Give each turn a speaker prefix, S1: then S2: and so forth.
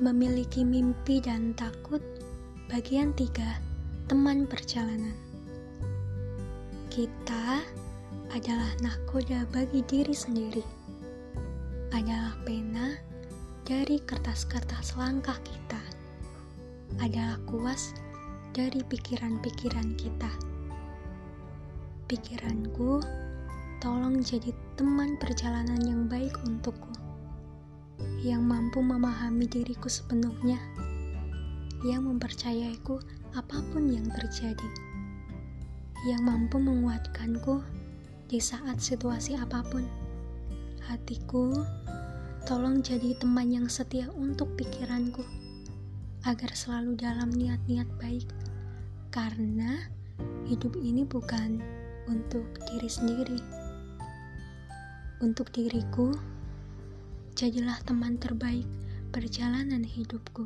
S1: Memiliki mimpi dan takut, bagian tiga, teman perjalanan. Kita adalah nahkoda bagi diri sendiri. Adalah pena dari kertas-kertas langkah kita. Adalah kuas dari pikiran-pikiran kita. Pikiranku, tolong jadi teman perjalanan yang baik untukku yang mampu memahami diriku sepenuhnya, yang mempercayaiku apa pun yang terjadi, yang mampu menguatkanku di saat situasi apa pun. Hatiku, tolong jadi teman yang setia untuk pikiranku, agar selalu dalam niat-niat baik, karena hidup ini bukan untuk diri sendiri. Untuk diriku, jadilah teman terbaik perjalanan hidupku.